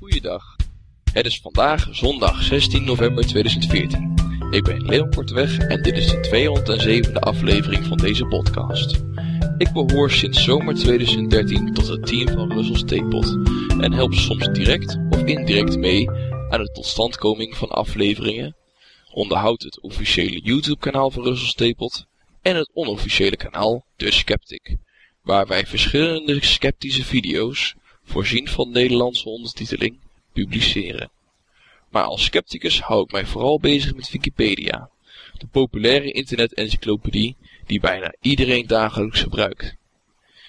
Goeiedag. Het is vandaag zondag 16 november 2014. Ik ben Leon Korteweg en dit is de 207e aflevering van deze podcast. Ik behoor sinds zomer 2013 tot het team van Russell Stapot en help soms direct of indirect mee aan de totstandkoming van afleveringen, onderhoud het officiële YouTube kanaal van Russell Stapot en het onofficiële kanaal The Skeptic, waar wij verschillende sceptische video's, voorzien van Nederlandse ondertiteling, publiceren. Maar als scepticus hou ik mij vooral bezig met Wikipedia, de populaire internet-encyclopedie die bijna iedereen dagelijks gebruikt.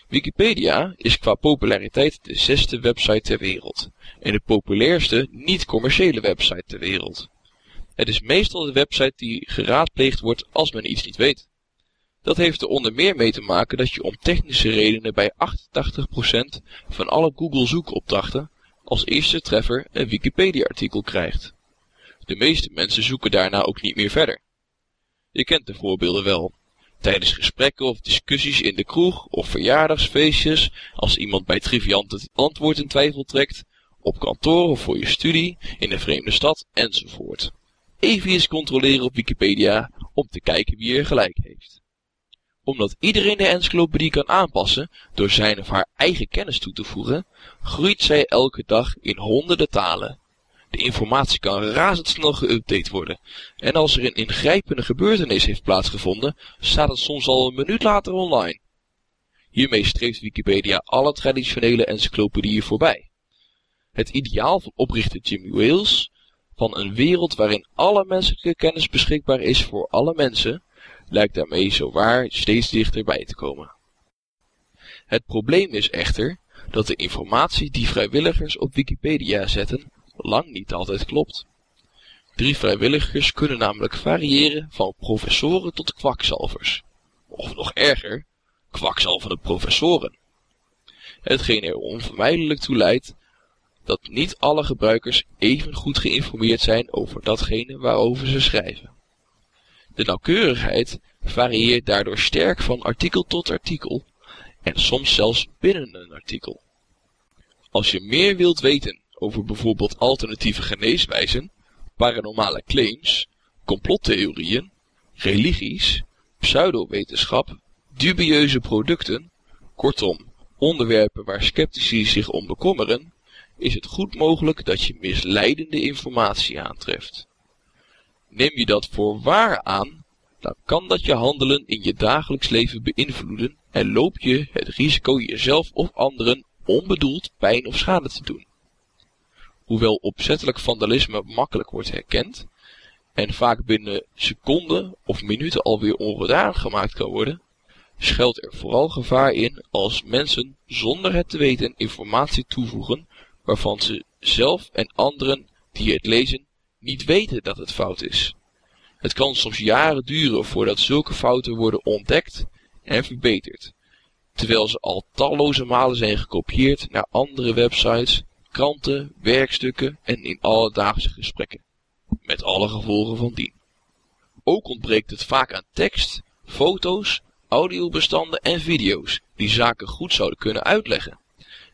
Wikipedia is qua populariteit de zesde website ter wereld en de populairste niet-commerciële website ter wereld. Het is meestal de website die geraadpleegd wordt als men iets niet weet. Dat heeft er onder meer mee te maken dat je om technische redenen bij 88% van alle Google zoekopdrachten als eerste treffer een Wikipedia-artikel krijgt. De meeste mensen zoeken daarna ook niet meer verder. Je kent de voorbeelden wel. Tijdens gesprekken of discussies in de kroeg of verjaardagsfeestjes, als iemand bij triviant het antwoord in twijfel trekt, op kantoor of voor je studie, in een vreemde stad, enzovoort. Even eens controleren op Wikipedia om te kijken wie er gelijk heeft omdat iedereen de encyclopedie kan aanpassen door zijn of haar eigen kennis toe te voegen, groeit zij elke dag in honderden talen. De informatie kan razendsnel geüpdate worden. En als er een ingrijpende gebeurtenis heeft plaatsgevonden, staat het soms al een minuut later online. Hiermee streeft Wikipedia alle traditionele encyclopedieën voorbij. Het ideaal van oprichter Jimmy Wales, van een wereld waarin alle menselijke kennis beschikbaar is voor alle mensen, lijkt daarmee zowaar steeds dichterbij te komen. Het probleem is echter dat de informatie die vrijwilligers op Wikipedia zetten lang niet altijd klopt. Drie vrijwilligers kunnen namelijk variëren van professoren tot kwakzalvers. Of nog erger, kwakzalvende professoren. Hetgeen er onvermijdelijk toe leidt dat niet alle gebruikers even goed geïnformeerd zijn over datgene waarover ze schrijven. De nauwkeurigheid varieert daardoor sterk van artikel tot artikel en soms zelfs binnen een artikel. Als je meer wilt weten over bijvoorbeeld alternatieve geneeswijzen, paranormale claims, complottheorieën, religies, pseudowetenschap, dubieuze producten, kortom, onderwerpen waar sceptici zich om bekommeren, is het goed mogelijk dat je misleidende informatie aantreft. Neem je dat voor waar aan, dan kan dat je handelen in je dagelijks leven beïnvloeden en loop je het risico jezelf of anderen onbedoeld pijn of schade te doen. Hoewel opzettelijk vandalisme makkelijk wordt herkend en vaak binnen seconden of minuten alweer ongedaan gemaakt kan worden, schuilt er vooral gevaar in als mensen zonder het te weten informatie toevoegen waarvan ze zelf en anderen die het lezen niet weten dat het fout is. Het kan soms jaren duren voordat zulke fouten worden ontdekt en verbeterd, terwijl ze al talloze malen zijn gekopieerd naar andere websites, kranten, werkstukken en in alledaagse gesprekken, met alle gevolgen van dien. Ook ontbreekt het vaak aan tekst, foto's, audiobestanden en video's die zaken goed zouden kunnen uitleggen,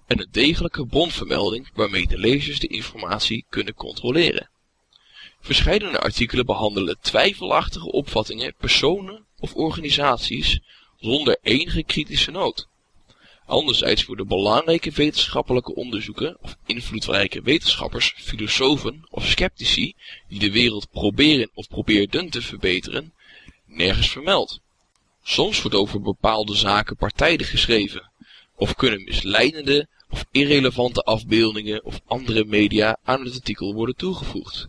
en een degelijke bronvermelding waarmee de lezers de informatie kunnen controleren. Verscheidene artikelen behandelen twijfelachtige opvattingen, personen of organisaties zonder enige kritische noot. Anderzijds worden belangrijke wetenschappelijke onderzoeken of invloedrijke wetenschappers, filosofen of sceptici die de wereld proberen of probeerden te verbeteren, nergens vermeld. Soms wordt over bepaalde zaken partijdig geschreven, of kunnen misleidende of irrelevante afbeeldingen of andere media aan het artikel worden toegevoegd.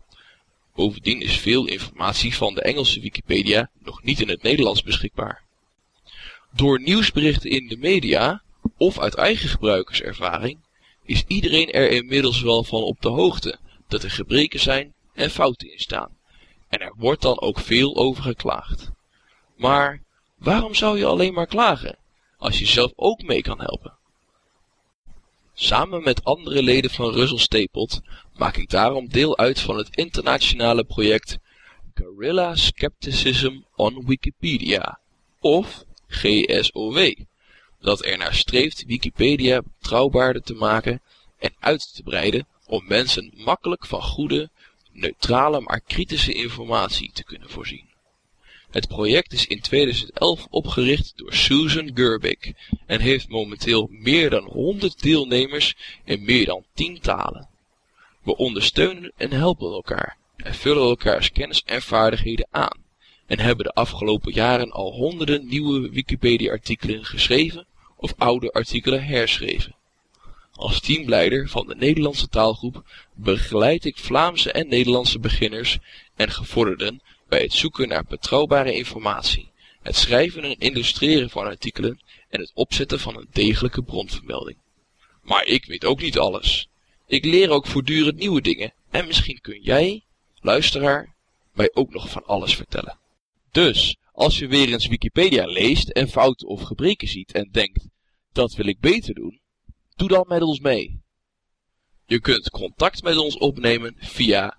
Bovendien is veel informatie van de Engelse Wikipedia nog niet in het Nederlands beschikbaar. Door nieuwsberichten in de media, of uit eigen gebruikerservaring, is iedereen er inmiddels wel van op de hoogte dat er gebreken zijn en fouten in staan. En er wordt dan ook veel over geklaagd. Maar waarom zou je alleen maar klagen, als je zelf ook mee kan helpen? Samen met andere leden van Russell Stapelt maak ik daarom deel uit van het internationale project Guerrilla Skepticism on Wikipedia, of GSOW, dat ernaar streeft Wikipedia betrouwbaarder te maken en uit te breiden om mensen makkelijk van goede, neutrale maar kritische informatie te kunnen voorzien. Het project is in 2011 opgericht door Susan Gerbic en heeft momenteel meer dan 100 deelnemers in meer dan 10 talen. We ondersteunen en helpen elkaar en vullen elkaars kennis en vaardigheden aan en hebben de afgelopen jaren al honderden nieuwe Wikipedia-artikelen geschreven of oude artikelen herschreven. Als teamleider van de Nederlandse taalgroep begeleid ik Vlaamse en Nederlandse beginners en gevorderden bij het zoeken naar betrouwbare informatie, het schrijven en illustreren van artikelen en het opzetten van een degelijke bronvermelding. Maar ik weet ook niet alles. Ik leer ook voortdurend nieuwe dingen en misschien kun jij, luisteraar, mij ook nog van alles vertellen. Dus, als je weer eens Wikipedia leest en fouten of gebreken ziet en denkt, dat wil ik beter doen, doe dan met ons mee. Je kunt contact met ons opnemen via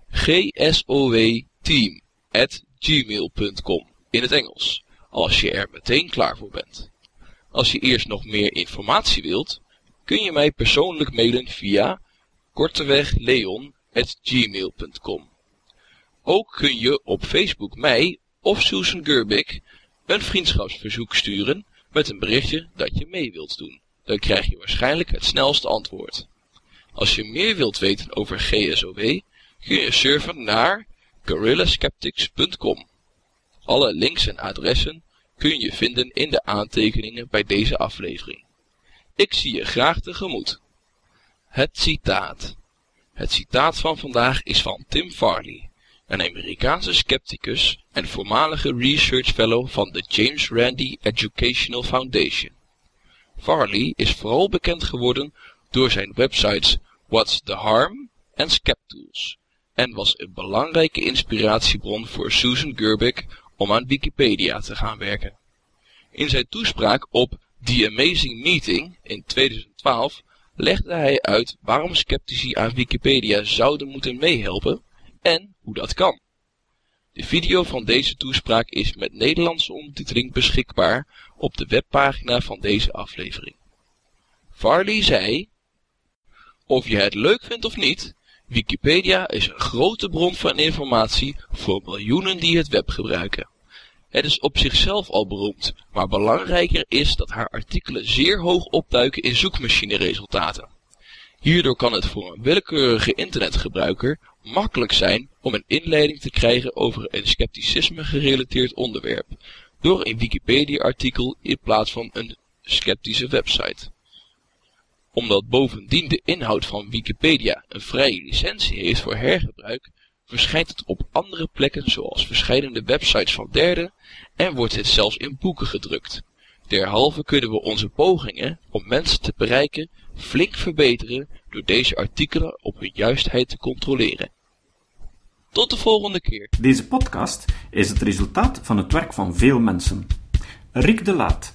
gsowteam.gmail.com in het Engels, als je er meteen klaar voor bent. Als je eerst nog meer informatie wilt, kun je mij persoonlijk mailen via kortewegleon.gmail.com. Ook kun je op Facebook mij of Susan Gerbic een vriendschapsverzoek sturen met een berichtje dat je mee wilt doen. Dan krijg je waarschijnlijk het snelste antwoord. Als je meer wilt weten over GSOW, kun je surfen naar GorillaSkeptics.com. Alle links en adressen kun je vinden in de aantekeningen bij deze aflevering. Ik zie je graag tegemoet. Het citaat. Het citaat van vandaag is van Tim Farley een Amerikaanse scepticus en voormalige research fellow van de James Randi Educational Foundation. Farley is vooral bekend geworden door zijn websites What's the Harm en Skeptools en was een belangrijke inspiratiebron voor Susan Gerbic om aan Wikipedia te gaan werken. In zijn toespraak op The Amazing Meeting in 2012 legde hij uit waarom sceptici aan Wikipedia zouden moeten meehelpen en hoe dat kan. De video van deze toespraak is met Nederlandse ondertiteling beschikbaar op de webpagina van deze aflevering. Farley zei, of je het leuk vindt of niet, Wikipedia is een grote bron van informatie voor miljoenen die het web gebruiken. Het is op zichzelf al beroemd, maar belangrijker is dat haar artikelen zeer hoog opduiken in zoekmachine-resultaten. Hierdoor kan het voor een willekeurige internetgebruiker makkelijk zijn om een inleiding te krijgen over een scepticisme gerelateerd onderwerp, door een Wikipedia-artikel in plaats van een sceptische website. Omdat bovendien de inhoud van Wikipedia een vrije licentie heeft voor hergebruik, verschijnt het op andere plekken zoals verschillende websites van derden en wordt het zelfs in boeken gedrukt. Derhalve kunnen we onze pogingen om mensen te bereiken flink verbeteren door deze artikelen op hun juistheid te controleren. Tot de volgende keer. Deze podcast is het resultaat van het werk van veel mensen. Rick de Laat